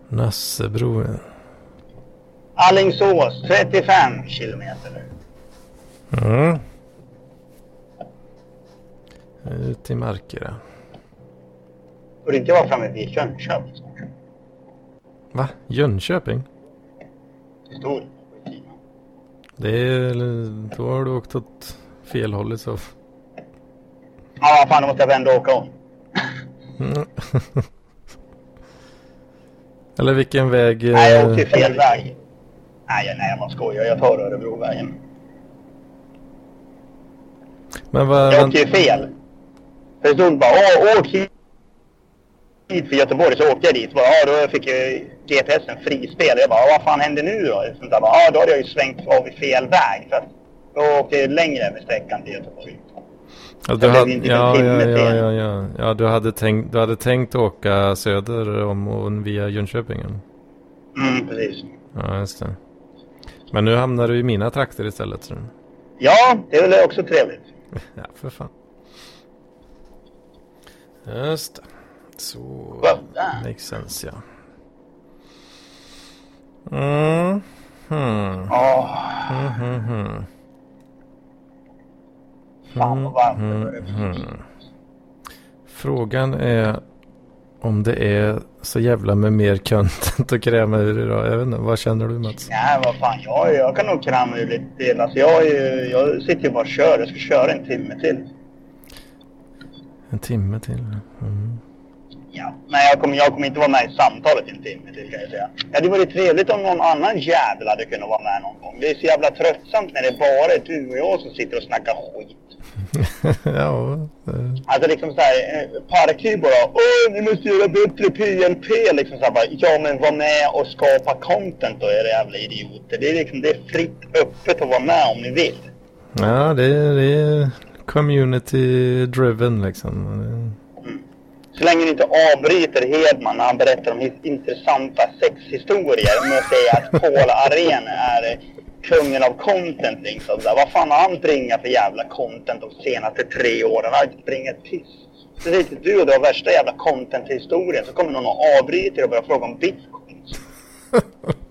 Nassebro. ja. Alingsås, 35 kilometer. Mm. Ut i Markerö. Borde inte vara framme vid Jönköping snart? Va? Jönköping? Det stod Det är... Då har du åkt åt fel håll i så fall. Ja, fan, då måste jag vända och åka om. Mm. *laughs* Eller vilken väg? Nej, jag eh, åkte fel väg. Nej, nej, bara skojar. Jag tar Örebrovägen. Men vad... Jag åkte ju fel. För stod bara, åk hit för Göteborg. Så åkte jag dit. Bara, ja, då fick ju GPSen frispel. Jag bara, vad fan hände nu då? Sånt där, bara, ja, då hade jag ju svängt av i fel väg. För att jag åkte längre med sträckan till Göteborg. Ja, Jag du hade, ja, ja, timme ja, ja, ja. ja du, hade tänkt, du hade tänkt åka söder om och via Jönköping? Mm, precis. Ja, just det. Men nu hamnar du i mina trakter istället. Så. Ja, det är väl också trevligt. *laughs* Ja, för fan. Just det. Så. Makes sense, ja. Mm. Hmm. Åh, Mm, hmm, hmm. Fan vad varmt det Mm, börjar bli. mm. Frågan är om det är så jävla med mer content att kräma ur idag. Jag vet inte, vad känner du Mats? Nej, vad fan. Jag, jag kan nog kramma ur lite till. Alltså, jag, jag sitter ju bara och kör. Jag ska köra en timme till. En timme till. Mm. Ja, men jag kommer, jag kommer inte vara med i samtalet i en timme till kan jag säga. Ja, det hade varit trevligt om någon annan jävel hade kunnat vara med någon gång. Det är så jävla tröttsamt när det bara är du och jag som sitter och snackar skit. *laughs* ja. Alltså liksom såhär, eh, Parkliv bara Åh, ni måste göra bättre PLP liksom såhär bara, Ja men var med och skapa content då era jävla idioter. Det är liksom, det är fritt öppet att vara med om ni vill. Ja, det är, det är community driven liksom. Så länge ni inte avbryter Hedman när han berättar om intressanta sexhistorier med att säga att Paul Arén är kungen av content liksom. Så här, Vad fan har han bringat för jävla content de senaste tre åren? Han har inte bringat piss. Så det är inte du och du har värsta jävla content-historien så kommer någon och avbryter och börjar fråga om bitcoins. *laughs*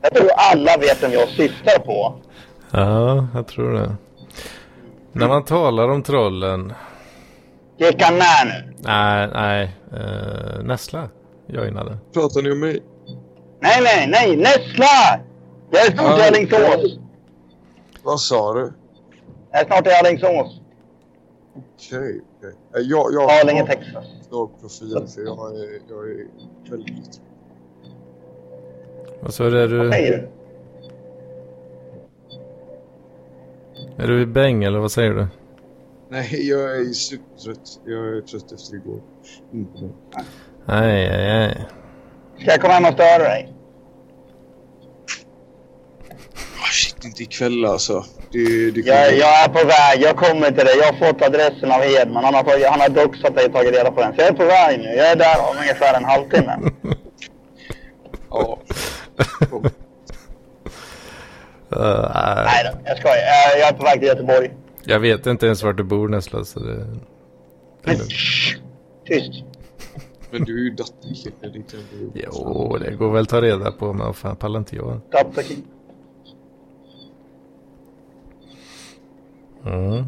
Jag tror alla vet vem jag syftar på. Ja, jag tror det. När man talar om trollen. Gick han med nu? Nej, nej. Uh, Nessla joinade. Pratar ni om mig? Nej, nej, nej! Nessla! Jag är snart i Ja. Vad sa du? Jag är snart i Alingsås. Okej, okej. Eh, Jag, jag Arlinge, har Texas. svag profil för jag är, jag är väldigt... Och så är det Vad säger du. du? Är du i bäng eller vad säger du? Nej, jag är supertrött. Jag är trött efter igår. Mm. Nej, nej, nej. Ska jag komma hem och störa dig? Ah, shit, inte ikväll alltså. Det, det Jag, jag är på väg. Jag kommer till dig. Jag har fått adressen av Hedman. Han har, han har doxat dig och tagit reda på den. Så jag är på väg nu. Jag är där om ungefär en halvtimme. *laughs* Ja. Uh, Nej då, jag skojar. Jag, jag är på väg till Göteborg. jag vet inte ens vart du bor Nessla. Så det... Men shh, tyst. Men du är ju du Jo, det går väl att ta reda på. Men fan pallar inte jag. Tapsaki. Mm.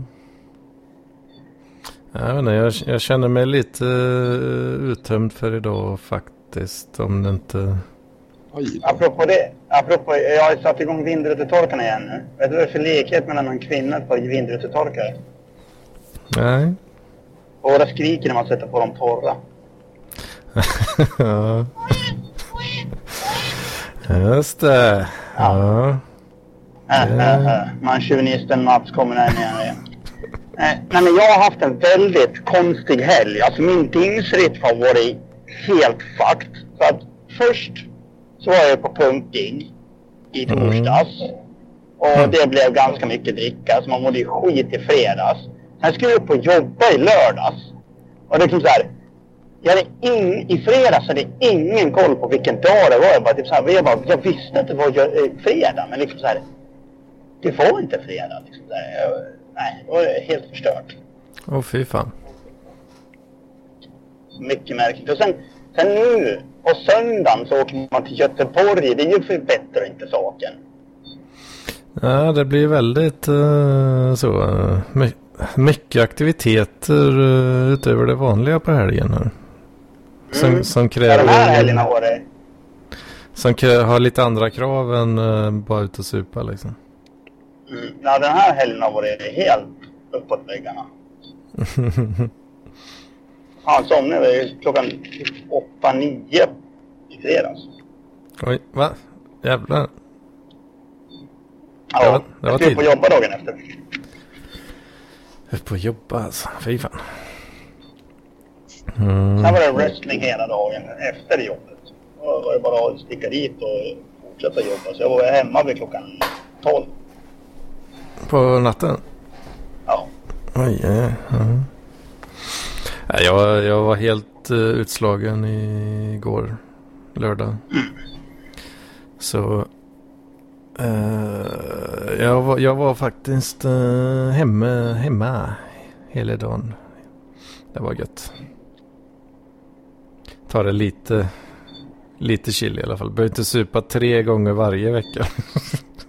Jag, vet inte, jag, jag känner mig lite uh, uttömd för idag faktiskt. Om det inte... Apropå det. Apropå, jag har satt igång vindrutetorkarna igen nu. Vet du vad det är för likhet mellan en kvinna och ett par vindrutetorkare? Nej. Båda skriker när man sätter på dem torra. *laughs* ja. Just det. Ja. Äh, äh, äh. Mats kommer där igen. Nej, nej, men jag har haft en väldigt konstig helg. Alltså min dygnsrytm har varit helt fucked. Så att först så var jag på punking i Mm. torsdags. Och det blev ganska mycket dricka, så man mådde ju skit i fredags. Sen skulle jag upp och jobba i lördags. Och det är liksom så här. Jag hade ing, I fredags hade jag ingen koll på vilken dag det var. Jag, bara, typ så här, jag, bara, jag visste att det var eh, fredag, men liksom så här. Det var inte fredag. Liksom. Jag, nej, det var helt förstört. Åh fy fan. Mycket märkligt. Och sen, sen nu, på söndagen så åker man till Göteborg. Det är ju förbättrar inte saken. Ja, det blir väldigt eh, så. eh, my mycket aktiviteter uh, utöver det vanliga på helgen här. Som, Mm. som Ja, den här helgen kräver... har varit... Som har lite andra krav än uh, bara ut och supa liksom. Mm, ja, den här helgen har varit helt uppåt väggarna. *laughs* Han somnade klockan åtta, nio i fredags. Oj, va? Jävlar. Ja, Det var- det var jag skulle på tidigt. jobba dagen efter. Upp på jobba alltså. Fy fan. Mm. Sen var det wrestling hela dagen efter jobbet. Då var det bara att sticka dit och fortsätta jobba. Så jag var hemma vid klockan 12. På natten? Ja. Oj. Ja. Nej, Jag, jag var helt uh, utslagen igår, lördag. Så eh, jag, var, jag var faktiskt uh, hemma, hemma hela dagen. Det var gött. Ta det lite, lite chill i alla fall. Behöver inte supa tre gånger varje vecka. *laughs*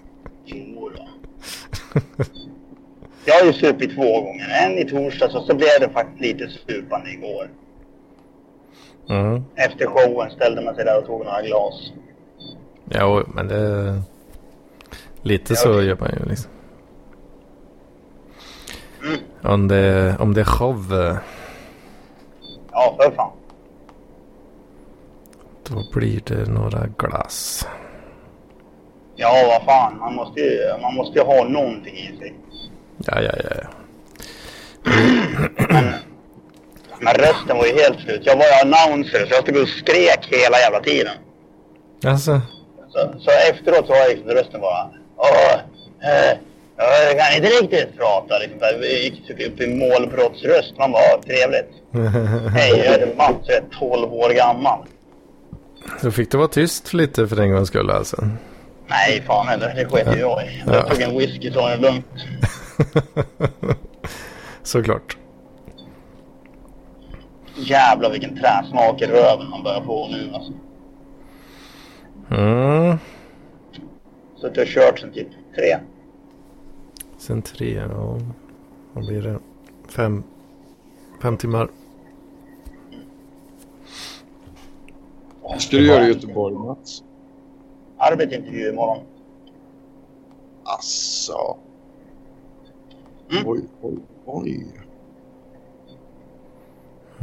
*laughs* Jag har ju supit två gånger. En i torsdags och så blev det faktiskt lite supande igår. Mm. Efter showen ställde man sig där och tog några glas. Ja, men det... Lite så okej. gör man ju liksom. Mm. Om det, om det är show. eh, Ja, för fan. Då blir det några glass. Ja, vad fan. Man måste ju, man måste ju ha någonting i sig. Ja, ja, ja. ja. Men rösten var ju helt slut. Jag var ju announcer så jag stod och skrek hela jävla tiden. Alltså, Så, så efteråt så var jag liksom rösten bara... Åh, eh, jag kan inte riktigt prata. Liksom. Jag gick typ upp i målbrottsröst. Man bara, "Åh, trevligt. *laughs* Hej, jag heter Mats jag är 12 år gammal. då fick det vara tyst lite för en gångs skull alltså. Nej, fan heller. Det sket ju jag i. Ja. Jag tog en whisky så var det lugnt. *laughs* Såklart. Jävlar vilken träsmak i röven man börjar få nu alltså. Mm. Så att jag har kört sen typ tre. Sen tre, ja. Vad blir det? Fem, fem timmar. Vad ska du göra i Göteborg, Mats? Arbetsintervju imorgon. Asså. Mm. Oj, oj, oj.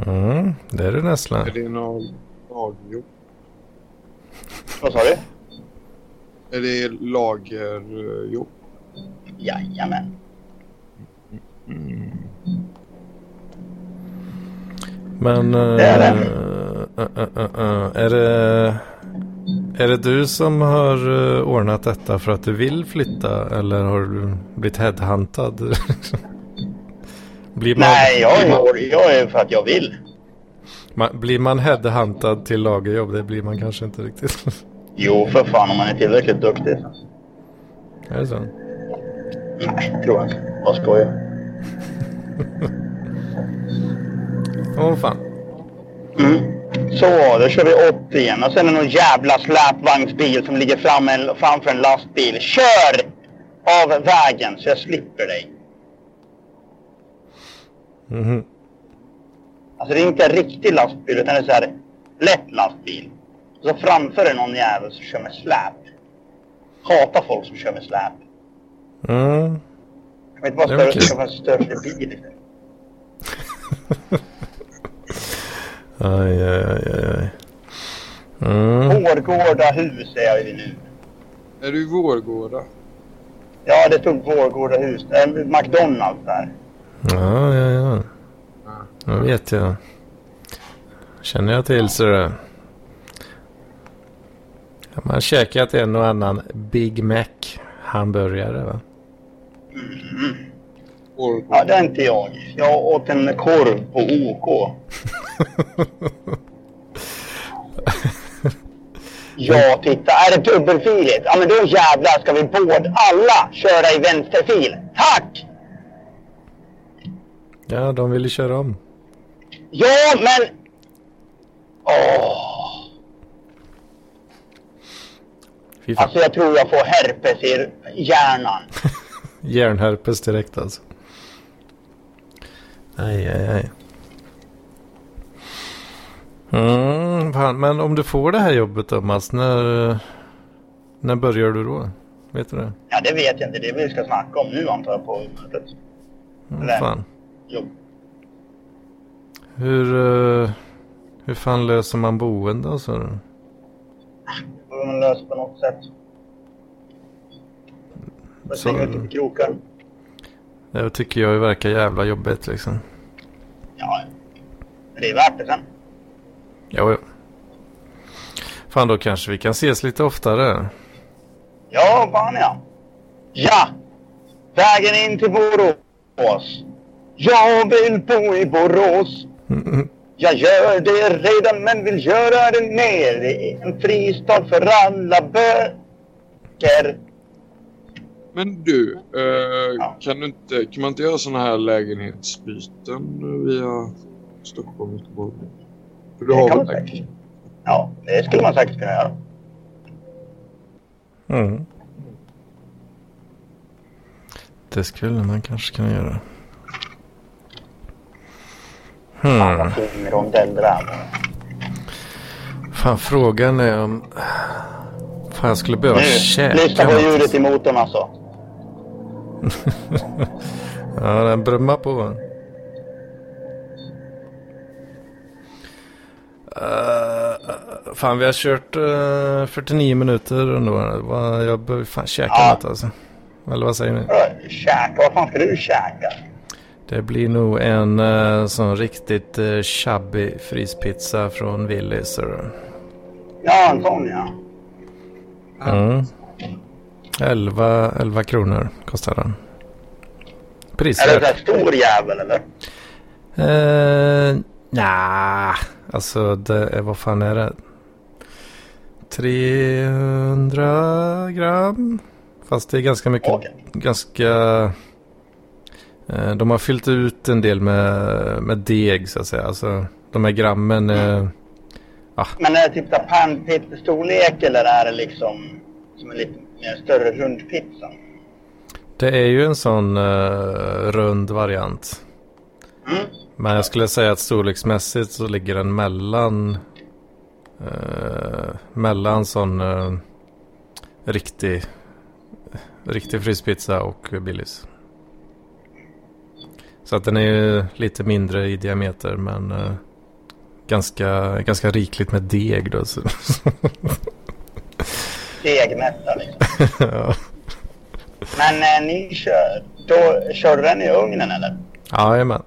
Mm, det är det nästan. Är det någon lagjobb? Vad sa du? Är det lagerjobb? Jajamän. Mm. Men... eh, Det är det. eh, eh, eh, eh, är det... Är det du som har eh, ordnat detta för att du vill flytta eller har du blivit headhuntad? *laughs* blir, man, Nej, jag är, jag är för att jag vill. man, blir man headhuntad till lagerjobb? Det blir man kanske inte riktigt. *laughs* Jo, för fan om man är tillräckligt duktig. är det så? Nej, tror jag inte. *laughs* Vad skojar. Åh fan. Mm. Så, då kör vi 80 igen. Och sen är det någon jävla släpvagnsbil som ligger fram en, framför en lastbil. Kör av vägen så jag slipper dig. Mhm. Alltså det är inte en riktig lastbil utan det är så här lätt lastbil. Och så framför är någon jävel som kör med släp. Hatar folk som kör med släp. Mm. Jag vet inte vad större, större bil. *laughs* Aj, aj, aj, aj. Mm. Vårgårda hus är jag i nu. Är du i Vårgårda? Ja, det stod Vårgårda hus. Det är McDonalds där. Ja, ja, ja. Det vet jag. Känner jag till så det. Ja, Man käkat en och annan Big Mac hamburgare va? Vårgårda. Ja, det är inte jag. Jag åt en korv på OK. *laughs* Ja, titta. Är det dubbelfiligt? Ja, men då jävlar ska vi båda alla köra i vänsterfil. Tack! Ja, de ville köra om. Ja, men... Åh. Alltså, jag tror jag får herpes i hjärnan. *laughs* Järnherpes direkt alltså. Aj, aj, aj. Mm, fan. Men om du får det här jobbet då Mats, när, när börjar du då? Vet du det? Ja, det vet jag inte. Det är vi ska snacka om nu, antar jag, på mötet. Mm, fan. Jo. Hur, eh, hur fan löser man boende och så? Det får man lösa på något sätt. Får Så- ut lite krokar. Det tycker jag verkar jävla jobbigt liksom. Ja, men det är värt det sen. Jo, jo. Fan, då kanske vi kan ses lite oftare. Ja, fan ja. Ja! Vägen in till Borås. Jag vill bo i Borås. *laughs* Jag gör det redan men vill göra det mer. Det är en fristad för alla böcker. Men du, eh, Ja. kan, du inte, kan man inte göra sådana här lägenhetsbyten via Stockholm och Göteborg? För du Det har kan man säkert. Ja, det skulle man säkert kunna göra. Mm. Det skulle man kanske kunna göra. Fan Hmm. vad fin rondell det där var. Fan, frågan är om... Fan, jag skulle behöva Nu, käka lyssna på ljudet i motorn alltså. Ja, den brummar på. Uh, Fan, vi har kört eh, 49 minuter ändå. Jag behöver fan käka Ja. något alltså. Eller vad säger ni? Käka? Vad fan ska du käka? Det blir nog en eh, sån riktigt uh, chubby fryspizza från Willys. Ja, en sån ja. Mm. 11, 11 kronor kostar den. Är det en sån här stor jävel eller? Uh, Nja, alltså det är, vad fan är det? 300 gram. Fast det är ganska mycket. Okej. Ganska... eh, de har fyllt ut en del med, med deg så att säga. Alltså de här grammen. eh, Men är det typ pannpizza-storlek eller är det liksom som en lite mer större rundpizza? det är ju en sån eh, rund variant. Mm. Men jag skulle säga att storleksmässigt så ligger den mellan eh, mellan sån eh, riktig riktig fryspizza och Billys. Så att den är ju lite mindre i diameter men eh, ganska, ganska rikligt med deg då. *laughs* Så. Degmätta liksom. *laughs* ja. Men eh, ni kör, då kör du den i ugnen eller? Jajamän.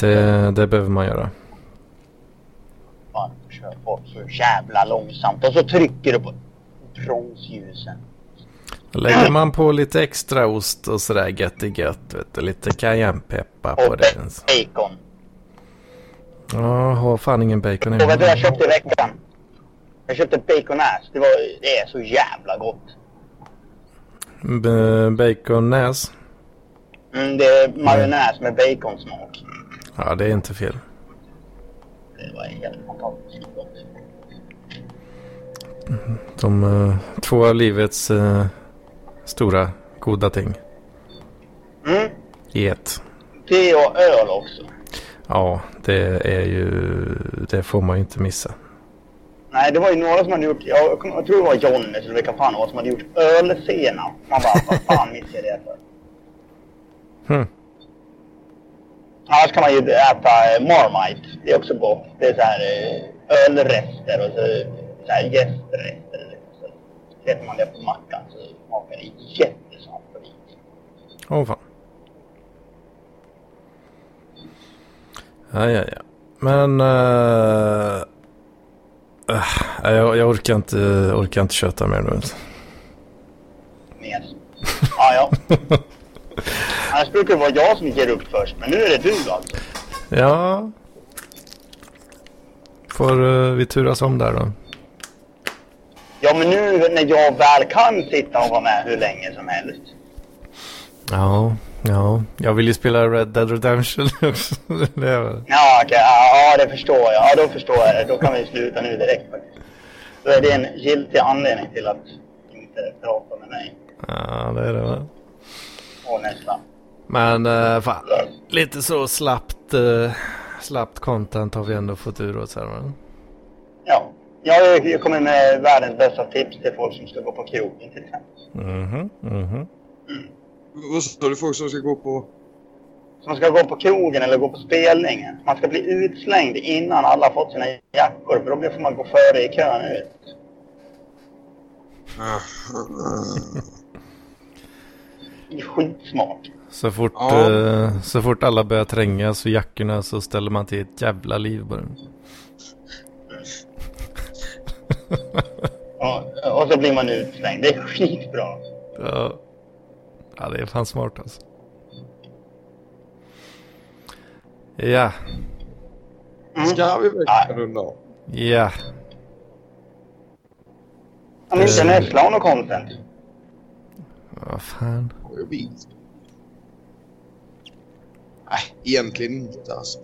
Det, det behöver man göra. Fan, kör på så jävla långsamt och så trycker du på bromsljusen. Lägger man på lite extra ost och sådär gött i gött. Vet du, lite cayennepeppar på Och det. bacon. Ja, har fan ingen bacon Och vad jag i. köpte i veckan? Jag köpte baconass. Det, var, det är så jävla gott. B- Baconnäs. Mm, det är majonnäs med baconsmak. Ja, det är inte fel. Det var helt fantastiskt gott. De eh, två av livets eh, stora goda ting. Mm. I ett. Det och öl också. Ja, det är ju... Det får man ju inte missa. Nej, det var ju några som hade gjort, jag, jag tror det var Johnny eller vilka fan det var som hade gjort ölsenap. Man bara, vad fan missade jag det för? Hm. Annars kan man ju äta eh, Marmite. Det är också gott. Det är så här eh, ölrester och så, så här jästrester. Så sätter man det på mackan så smakar det jättesaftigt. Åh fan. Ja, ja, ja. Men... eh, eh, jag, jag orkar inte, orkar inte köta mer nu. Mes. Ja, ja. *laughs* Annars brukar det vara jag som ger upp först, men nu är det du alltså. Ja. Får eh, vi turas om där då? Ja, men nu när jag väl kan sitta och vara med hur länge som helst. Ja, ja. Jag vill ju spela Red Dead Redemption *laughs* också. det är väl. Ja, okej. Ja, ja, det förstår jag. Ja, då förstår jag det. Då kan vi sluta nu direkt faktiskt. Då är det en giltig anledning till att inte prata med mig. Ja, det är det va? Och nästa. Men uh, fan. Lite så slappt, uh, slappt content har vi ändå fått ur oss här va? Ja. Jag, jag kommer med världens bästa tips till folk som ska gå på krogen till exempel. Mhm, mhm. Vad sa du? Folk som ska gå på... Som ska gå på krogen eller gå på spelningen. Man ska bli utslängd innan alla fått sina jackor. För då får man gå före i kön ut. Det är skitsmart. Så fort, Ja. eh, så fort alla börjar trängas vid jackorna så ställer man till ett jävla liv bara. Ja, och så blir man utslängd. Det är skitbra. Ja. Ja, det är fan smart alltså. Ja, Mm. Ska vi verkligen runda av? ja. Om inte Nessla har något content. Vad fan. Ja, Jag vet. Nej, egentligen inte alltså.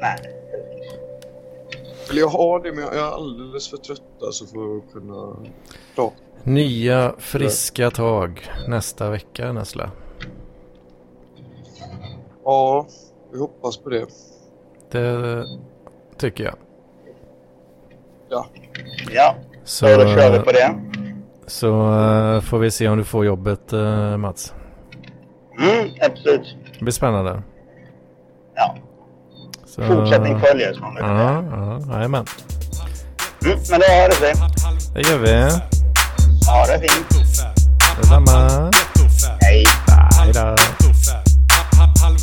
Nej. Eller jag har det, men jag är alldeles för trött alltså för att kunna prata. Nya friska tag nästa vecka Näsla. Ja, vi hoppas på det. Det tycker jag. Ja, Ja, Så, då kör vi på det. så eh, får vi se om du får jobbet eh, Mats. Mm, absolut. Det blir spännande. Ja. Så- fortsättning följer som man brukar säga. Ja, ja, jajamän. Mm, men då hörs vi. Det gör vi. Ha det fint. Detsamma. Hej. Hej då. Halv